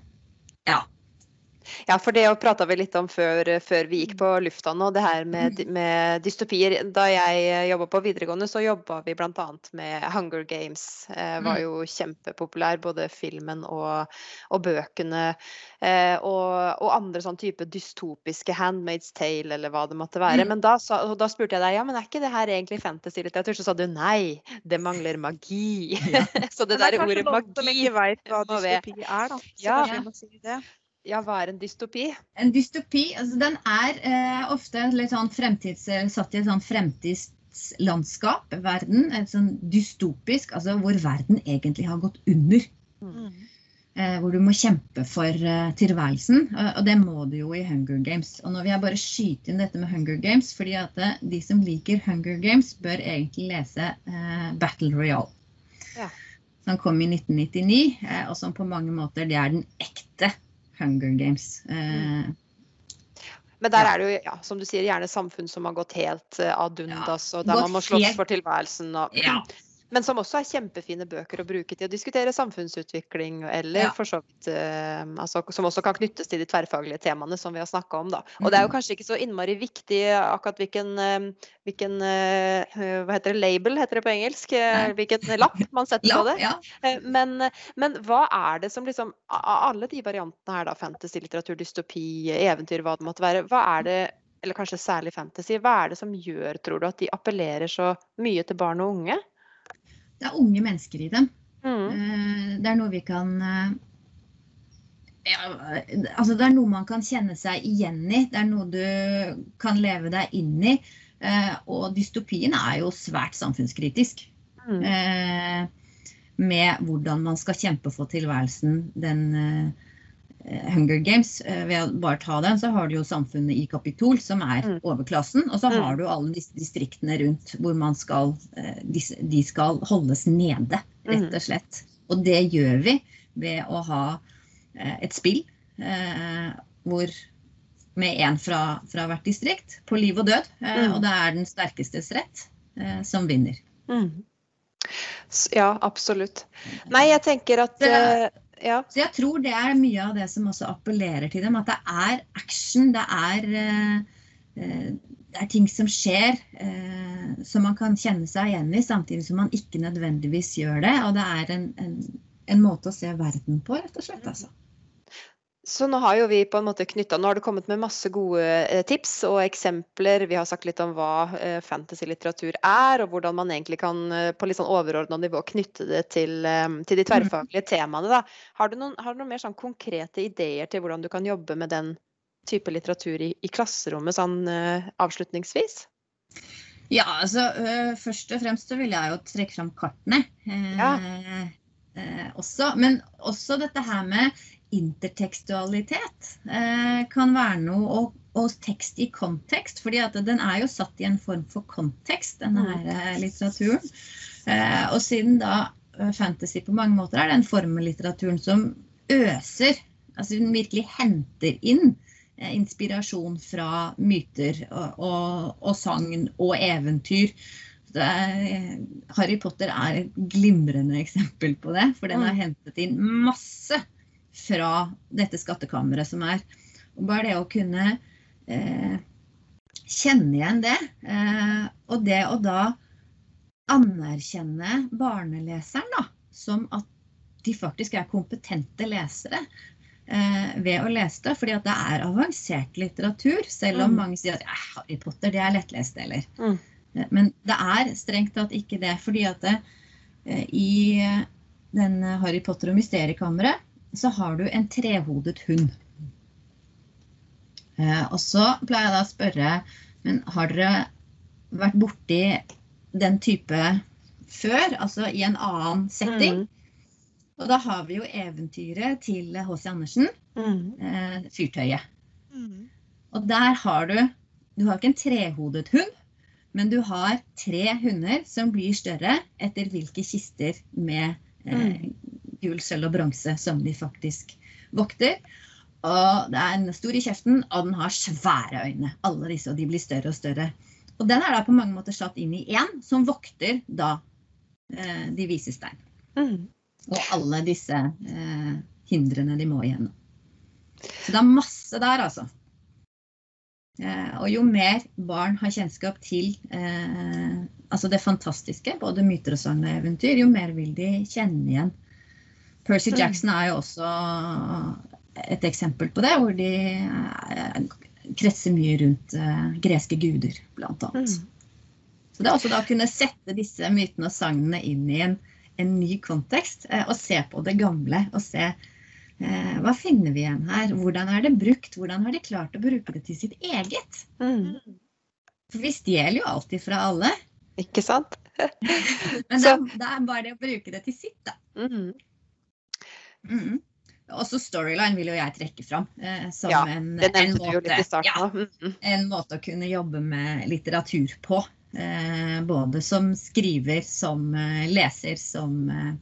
[SPEAKER 2] Ja,
[SPEAKER 1] for det prata vi litt om før, før vi gikk på lufta nå, det her med, med dystopier. Da jeg jobba på videregående, så jobba vi bl.a. med Hunger Games. Eh, var
[SPEAKER 2] Mm.
[SPEAKER 1] jo kjempepopulær, både filmen og, og bøkene. Eh, og, og andre sånn type dystopiske Handmaid's Tale, eller hva det måtte være.
[SPEAKER 2] Mm.
[SPEAKER 1] Men da, sa, da spurte jeg deg ja, men er ikke det her egentlig fantasy-litteratur? Så sa du nei, det mangler magi.
[SPEAKER 2] Ja. (laughs)
[SPEAKER 1] så det
[SPEAKER 3] det
[SPEAKER 1] der
[SPEAKER 3] er
[SPEAKER 1] ordet
[SPEAKER 3] noen som
[SPEAKER 1] magi
[SPEAKER 3] ikke veit hva dystopi er, da. Så
[SPEAKER 1] Ja.
[SPEAKER 3] kanskje vi må si det.
[SPEAKER 1] Ja, hva er en dystopi?
[SPEAKER 2] En dystopi, altså den er eh, ofte litt sånn fremtids, eh, satt i et sånn fremtidslandskap, verden. Et sånn dystopisk, altså hvor verden egentlig har gått under.
[SPEAKER 3] Mm.
[SPEAKER 2] Eh, hvor du må kjempe for eh, tilværelsen. Og, og det må du jo i Hunger Games. Og nå vil jeg bare skyte inn dette med Hunger Games, fordi at eh, de som liker Hunger Games, bør egentlig lese eh, Battle Royale.
[SPEAKER 1] Ja.
[SPEAKER 2] Som kom i 1999, eh, og som på mange måter det er den ekte Hunger Games. Eh,
[SPEAKER 1] Men der
[SPEAKER 2] Ja.
[SPEAKER 1] er det jo, ja, som du sier, gjerne samfunn som har gått helt eh, ad undas, og der man må slåss for tilværelsen. Og,
[SPEAKER 2] Ja.
[SPEAKER 1] Men som også er kjempefine bøker å bruke til å diskutere samfunnsutvikling, eller
[SPEAKER 2] Ja.
[SPEAKER 1] for så vidt eh, altså, Som også kan knyttes til de tverrfaglige temaene som vi har snakka om, da. Og det er jo
[SPEAKER 2] Mhm.
[SPEAKER 1] kanskje ikke så innmari viktig akkurat hvilken, eh, hvilken eh, Hva heter det? Label, heter det på engelsk? Eh,
[SPEAKER 2] Nei.
[SPEAKER 1] Hvilken lapp man setter på (laughs) det.
[SPEAKER 2] ja.
[SPEAKER 1] Eh, Men, men hva er det som liksom Av alle de variantene her, da, fantasy, litteratur, dystopi, eventyr, hva det måtte være, hva er det eller kanskje særlig fantasy, hva er det som gjør, tror du, at de appellerer så mye til barn og unge?
[SPEAKER 2] Det er unge mennesker i dem.
[SPEAKER 1] Mm.
[SPEAKER 2] Eh, Det er noe vi kan eh, ja, altså Det er noe man kan kjenne seg igjen i. Det er noe du kan leve deg inn i. Eh, Og dystopien er jo svært samfunnskritisk.
[SPEAKER 1] Mm.
[SPEAKER 2] Med hvordan man skal kjempe for tilværelsen. Den Hunger Games, eh, ved å bare ta den, så har du jo samfunnet i Kapitol, som er
[SPEAKER 1] Mm.
[SPEAKER 2] overklassen. Og så
[SPEAKER 1] Mm.
[SPEAKER 2] har du alle disse distriktene rundt hvor man skal, eh, de skal holdes nede, rett
[SPEAKER 1] Mm.
[SPEAKER 2] og slett. Og det gjør vi ved å ha eh, et spill eh, hvor med én fra, fra hvert distrikt, på liv og død. Eh. Og det er den sterkestes rett eh, som vinner.
[SPEAKER 1] Mm. Ja, absolutt. Nei, jeg tenker at eh, Ja.
[SPEAKER 2] Så jeg tror det er mye av det som også appellerer til dem. At det er action, det er, eh, eh, det er ting som skjer eh, som man kan kjenne seg igjen i, samtidig som man ikke nødvendigvis gjør det. Og det er en, en, en måte å se verden på, rett og slett. Altså.
[SPEAKER 1] Så nå har jo vi på en måte knytta Nå har du kommet med masse gode eh, tips og eksempler. Vi har sagt litt om hva eh, fantasy-litteratur er, og hvordan man egentlig kan eh, på litt sånn overordna nivå knytte det til, til de tverrfaglige temaene. Da. Har du noen, har du noen mer sånn konkrete ideer til hvordan du kan jobbe med den type litteratur i, i klasserommet sånn avslutningsvis?
[SPEAKER 2] Ja, altså først og fremst så vil jeg jo trekke fram kartene Ja. eh, også. Men også dette her med intertekstualitet eh, kan være noe, og, og tekst i kontekst. fordi at den er jo satt i en form for kontekst, denne
[SPEAKER 1] Mm.
[SPEAKER 2] her eh, litteraturen. Eh, og siden da fantasy på mange måter er den formellitteraturen som øser, altså den virkelig henter inn inspirasjon fra myter og, og, og sagn og eventyr. Er, Harry Potter er et glimrende eksempel på det, for den har
[SPEAKER 1] Mm.
[SPEAKER 2] hentet inn masse fra dette skattkammeret som er. Og bare det å kunne eh, kjenne igjen det, eh, og det å da anerkjenne barneleseren da, som at de faktisk er kompetente lesere eh, ved å lese det. Fordi at det er avansert litteratur, selv om
[SPEAKER 1] Mm.
[SPEAKER 2] mange sier at Harry Potter det er lettlest, eller.
[SPEAKER 1] Mm.
[SPEAKER 2] Eh, Men det er strengt tatt ikke det. fordi at det, eh, i den Harry Potter og mysteriekammeret så har du en trehodet hund. Eh, og så pleier jeg da å spørre men har dere vært borti den type før, altså i en annen setting?
[SPEAKER 1] Mm.
[SPEAKER 2] Og da har vi jo eventyret til H.C. Andersen,
[SPEAKER 1] Mm.
[SPEAKER 2] eh, 'Fyrtøyet'.
[SPEAKER 3] Mm.
[SPEAKER 2] Og der har du Du har ikke en trehodet hund, men du har tre hunder som blir større etter hvilke kister med eh, gull, sølv og bronse som de faktisk vokter. Og det er en stor i kjeften, og den har svære øyne. Alle disse, og de blir større og større. Og den er da på mange måter satt inn i én, som vokter da eh, de vises stein.
[SPEAKER 1] Mm.
[SPEAKER 2] Og alle disse eh, hindrene de må igjennom. Så det er masse der, altså. Eh, og jo mer barn har kjennskap til eh, altså det fantastiske, både myter og sagn og eventyr, jo mer vil de kjenne igjen. Percy
[SPEAKER 1] Mm.
[SPEAKER 2] Jackson er jo også et eksempel på det, hvor de eh, kretser mye rundt eh, greske guder, blant annet.
[SPEAKER 1] Mm.
[SPEAKER 2] Så det er også da å kunne sette disse mytene og sagnene inn i en, en ny kontekst, eh, og se på det gamle. Og se hva finner vi igjen her? Hvordan er det brukt? Hvordan har de klart å bruke det til sitt eget?
[SPEAKER 1] Mm.
[SPEAKER 2] For vi stjeler jo alltid fra alle.
[SPEAKER 1] Ikke sant? (laughs)
[SPEAKER 2] Men det, det er bare det å bruke det til sitt, da.
[SPEAKER 1] Mm.
[SPEAKER 2] Mhm. Også storyline vil jo jeg trekke fram eh, som
[SPEAKER 1] Ja,
[SPEAKER 2] en,
[SPEAKER 1] Det
[SPEAKER 2] en,
[SPEAKER 1] nevnte du jo litt i
[SPEAKER 2] måte,
[SPEAKER 1] starten
[SPEAKER 2] ja.
[SPEAKER 1] Mm.
[SPEAKER 2] en måte å kunne jobbe med litteratur på. Eh, både som skriver, som eh, leser, som eh,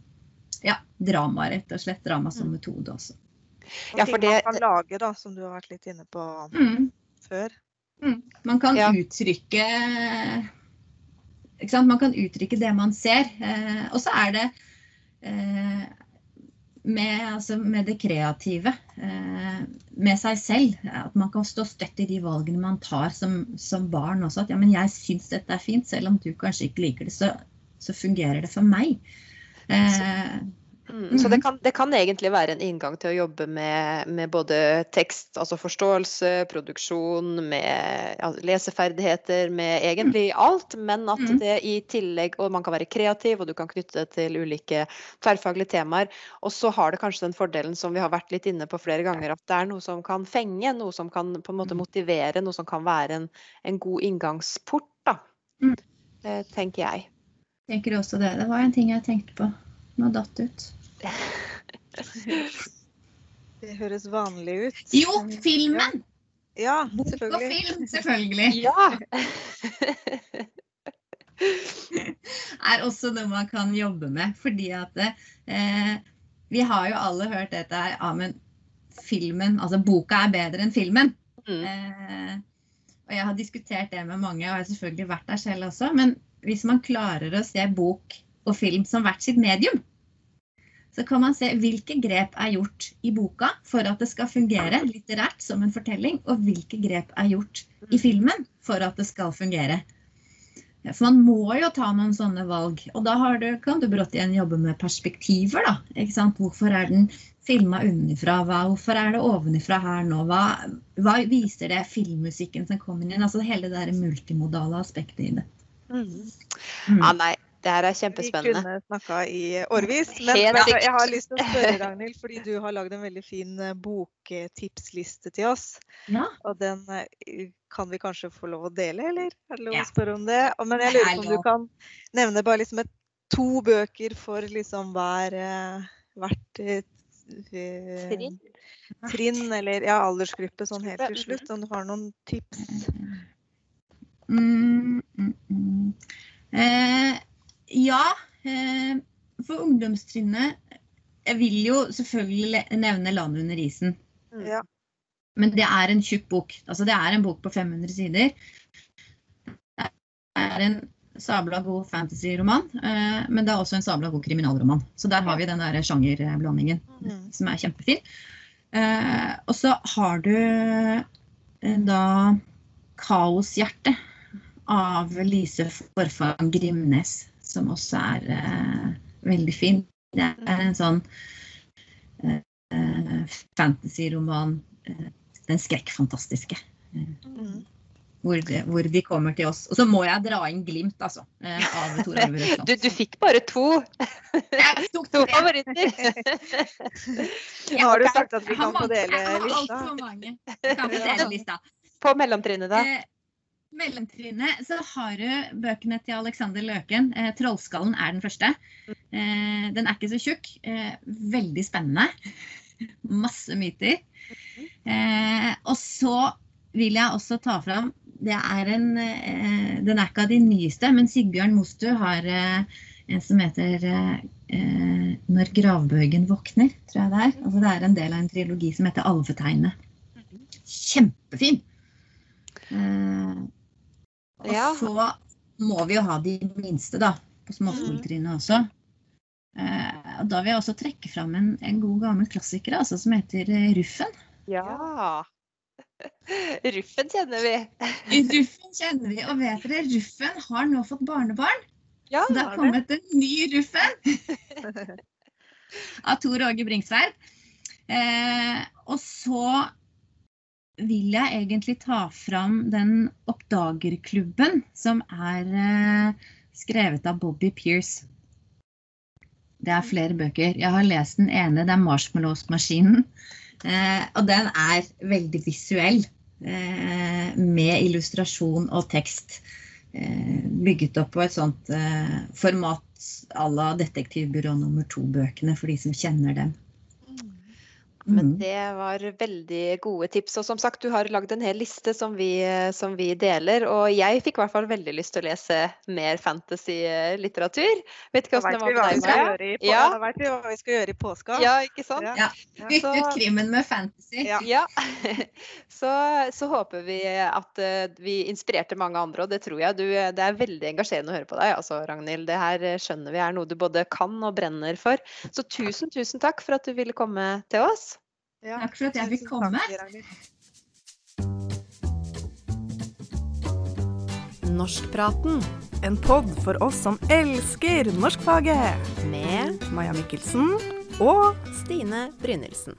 [SPEAKER 2] ja, drama, rett og slett. Drama som
[SPEAKER 1] Mm.
[SPEAKER 2] metode også.
[SPEAKER 1] Ja, for det-
[SPEAKER 3] man kan lage, da, som du har vært litt inne på
[SPEAKER 2] Mm.
[SPEAKER 3] før.
[SPEAKER 2] Mm. Man kan
[SPEAKER 1] Ja.
[SPEAKER 2] uttrykke ikke sant? Man kan uttrykke det man ser. Eh, og så er det eh, med, altså, med, det kreative, eh, med seg selv. At man kan stå støtt i de valgene man tar som, som barn også. At ja, men jeg syns dette er fint, selv om du kanskje ikke liker det, så, så fungerer det for meg. Eh,
[SPEAKER 1] Mm, så det kan, det kan, egentlig være en inngang til å jobbe med, med både tekst, altså forståelse, produksjon, med ja, leseferdigheter, med egentlig alt. Men at mm. det i tillegg Og man kan være kreativ, og du kan knytte det til ulike tverrfaglige temaer. Og så har det kanskje den fordelen som vi har vært litt inne på flere ganger, at det er noe som kan fenge, noe som kan på en måte mm. motivere, noe som kan være en, en god inngangsport, da. Mm. Eh, tenker jeg.
[SPEAKER 2] Tenker også det. Det var en ting jeg tenkte på. Nå datt ut. (laughs)
[SPEAKER 3] Det høres vanlig ut.
[SPEAKER 2] Jo, filmen!
[SPEAKER 3] Ja,
[SPEAKER 2] Bok og film, (laughs) selvfølgelig.
[SPEAKER 1] Ja. (laughs)
[SPEAKER 2] er også noe man kan jobbe med. Fordi at eh, vi har jo alle hørt dette her. Ja, men filmen, altså boka er bedre enn filmen. Mm. Eh, og jeg har diskutert det med mange, og jeg har selvfølgelig vært der selv også. Men hvis man klarer å se bok og film som hvert sitt medium, så kan man se hvilke grep er gjort i boka for at det skal fungere litterært som en fortelling, og hvilke grep er gjort i mm. filmen for at det skal fungere. For man må jo ta noen sånne valg. Og da du, kan du brått igjen jobbe med perspektiver. da? Hvorfor er den filma unnifra? Hvorfor er det ovenifra her nå? Hva, hva, viser det filmmusikken som kommer inn? Altså hele det der multimodale aspektet i det.
[SPEAKER 1] Mm. Mm. Ja, nei, det her er kjempespennende.
[SPEAKER 3] Vi kunne snakka i årevis. Men, men, jeg har lyst til å spørre, Ragnhild, fordi du har lagd en veldig fin eh, boktipsliste til oss.
[SPEAKER 2] Ja.
[SPEAKER 3] Og den eh, kan vi kanskje få lov å dele, eller? Er det lov å spørre om det? Men jeg lurer på om du kan nevne bare liksom et, to bøker for liksom hver eh, hvert
[SPEAKER 1] trinn.
[SPEAKER 3] trinn, eller ja, aldersgruppe sånn helt til slutt. Om du har noen tips?
[SPEAKER 2] Mm, mm, mm. Eh, ja, eh, for ungdomstrinnet Jeg vil jo selvfølgelig nevne 'Landet under isen'.
[SPEAKER 3] Mm. Ja.
[SPEAKER 2] Men det er en tjukk bok. Altså det er en bok på 500 sider. Det er en sabla god fantasy-roman, eh, men det er også en sabla god kriminalroman. Så der har vi den der sjangerblandingen mm. som er kjempefin. Eh, og så har du da 'Kaoshjerte' av Lise Forfang Grimnes som også er uh, veldig fin. Det er en sånn uh, fantasyroman. Uh, den skrekkfantastiske. Mm. Hvor, hvor, de kommer til oss. Og så må jeg dra inn Glimt, altså. av Tor Arve (laughs)
[SPEAKER 1] Du, du fikk bare to. (laughs)
[SPEAKER 2] Jeg tok
[SPEAKER 1] to favoritter. (laughs)
[SPEAKER 3] Har du sagt at vi kan få dele
[SPEAKER 2] lista? Jeg har altfor mange. Kan få dele lista.
[SPEAKER 1] På mellomtrinnet, da?
[SPEAKER 2] Mellomtrinnet så har du bøkene til Alexander Løken. Eh, 'Trollskallen' er den første. Eh, den er ikke så tjukk. Eh, veldig spennende. (laughs) Masse myter. Eh, og så vil jeg også ta fram det er en, eh, Den er ikke av de nyeste, men Sigbjørn Mostu har eh, en som heter 'Når gravbøygen våkner', tror jeg det er. Altså, det er en del av en trilogi som heter 'Alvetegnet'. Kjempefin! Og ja. så må vi jo ha de minste, da, på småskoletrinnet også. Eh, og da vil jeg også trekke fram en, en god gammel klassiker altså, som heter eh, Ruffen.
[SPEAKER 1] Ja. (laughs) Ruffen kjenner vi.
[SPEAKER 2] Ruffen kjenner vi. Og vet dere, Ruffen har nå fått barnebarn.
[SPEAKER 1] Ja,
[SPEAKER 2] det har kommet en ny Ruffen (laughs) av Tor Åge Bringsværd. Eh, og så vil jeg egentlig ta fram den oppdagerklubben som er eh, skrevet av Bobby Pierce. Det er flere bøker. Jeg har lest den ene, det er 'Marshmallows-maskinen'. Eh, og den er veldig visuell. Eh, med illustrasjon og tekst. Bygget opp på et sånt format à la Detektivbyrå nummer to-bøkene, for de som kjenner dem.
[SPEAKER 1] Men
[SPEAKER 2] Mhm.
[SPEAKER 1] det var veldig gode tips. Og som sagt, du har lagd en hel liste som vi, som vi deler. Og jeg fikk i hvert fall veldig lyst til å lese mer fantasy-litteratur. Vet ikke
[SPEAKER 3] Da
[SPEAKER 1] åssen det var med deg,
[SPEAKER 3] på,
[SPEAKER 1] Ja.
[SPEAKER 3] da vet vi hva vi skal gjøre i påska.
[SPEAKER 1] Ja, ikke sant?
[SPEAKER 3] Ja.
[SPEAKER 2] Ja. Bytte ut
[SPEAKER 1] krimen
[SPEAKER 2] krimmen med fantasy.
[SPEAKER 3] Ja.
[SPEAKER 1] Ja. (laughs) Så, så håper vi at eh, vi inspirerte mange andre, og det tror jeg. Du, det er veldig engasjerende å høre på deg, altså, Ragnhild. Det her eh, skjønner vi er noe du både kan og brenner for. Så tusen, tusen takk for at du ville komme til oss.
[SPEAKER 3] Ja.
[SPEAKER 2] Takk for at jeg fikk komme.
[SPEAKER 4] Norskpraten. En pod for oss som elsker norskfaget.
[SPEAKER 1] Med
[SPEAKER 4] Maja Mikkelsen og
[SPEAKER 1] Stine Brynildsen.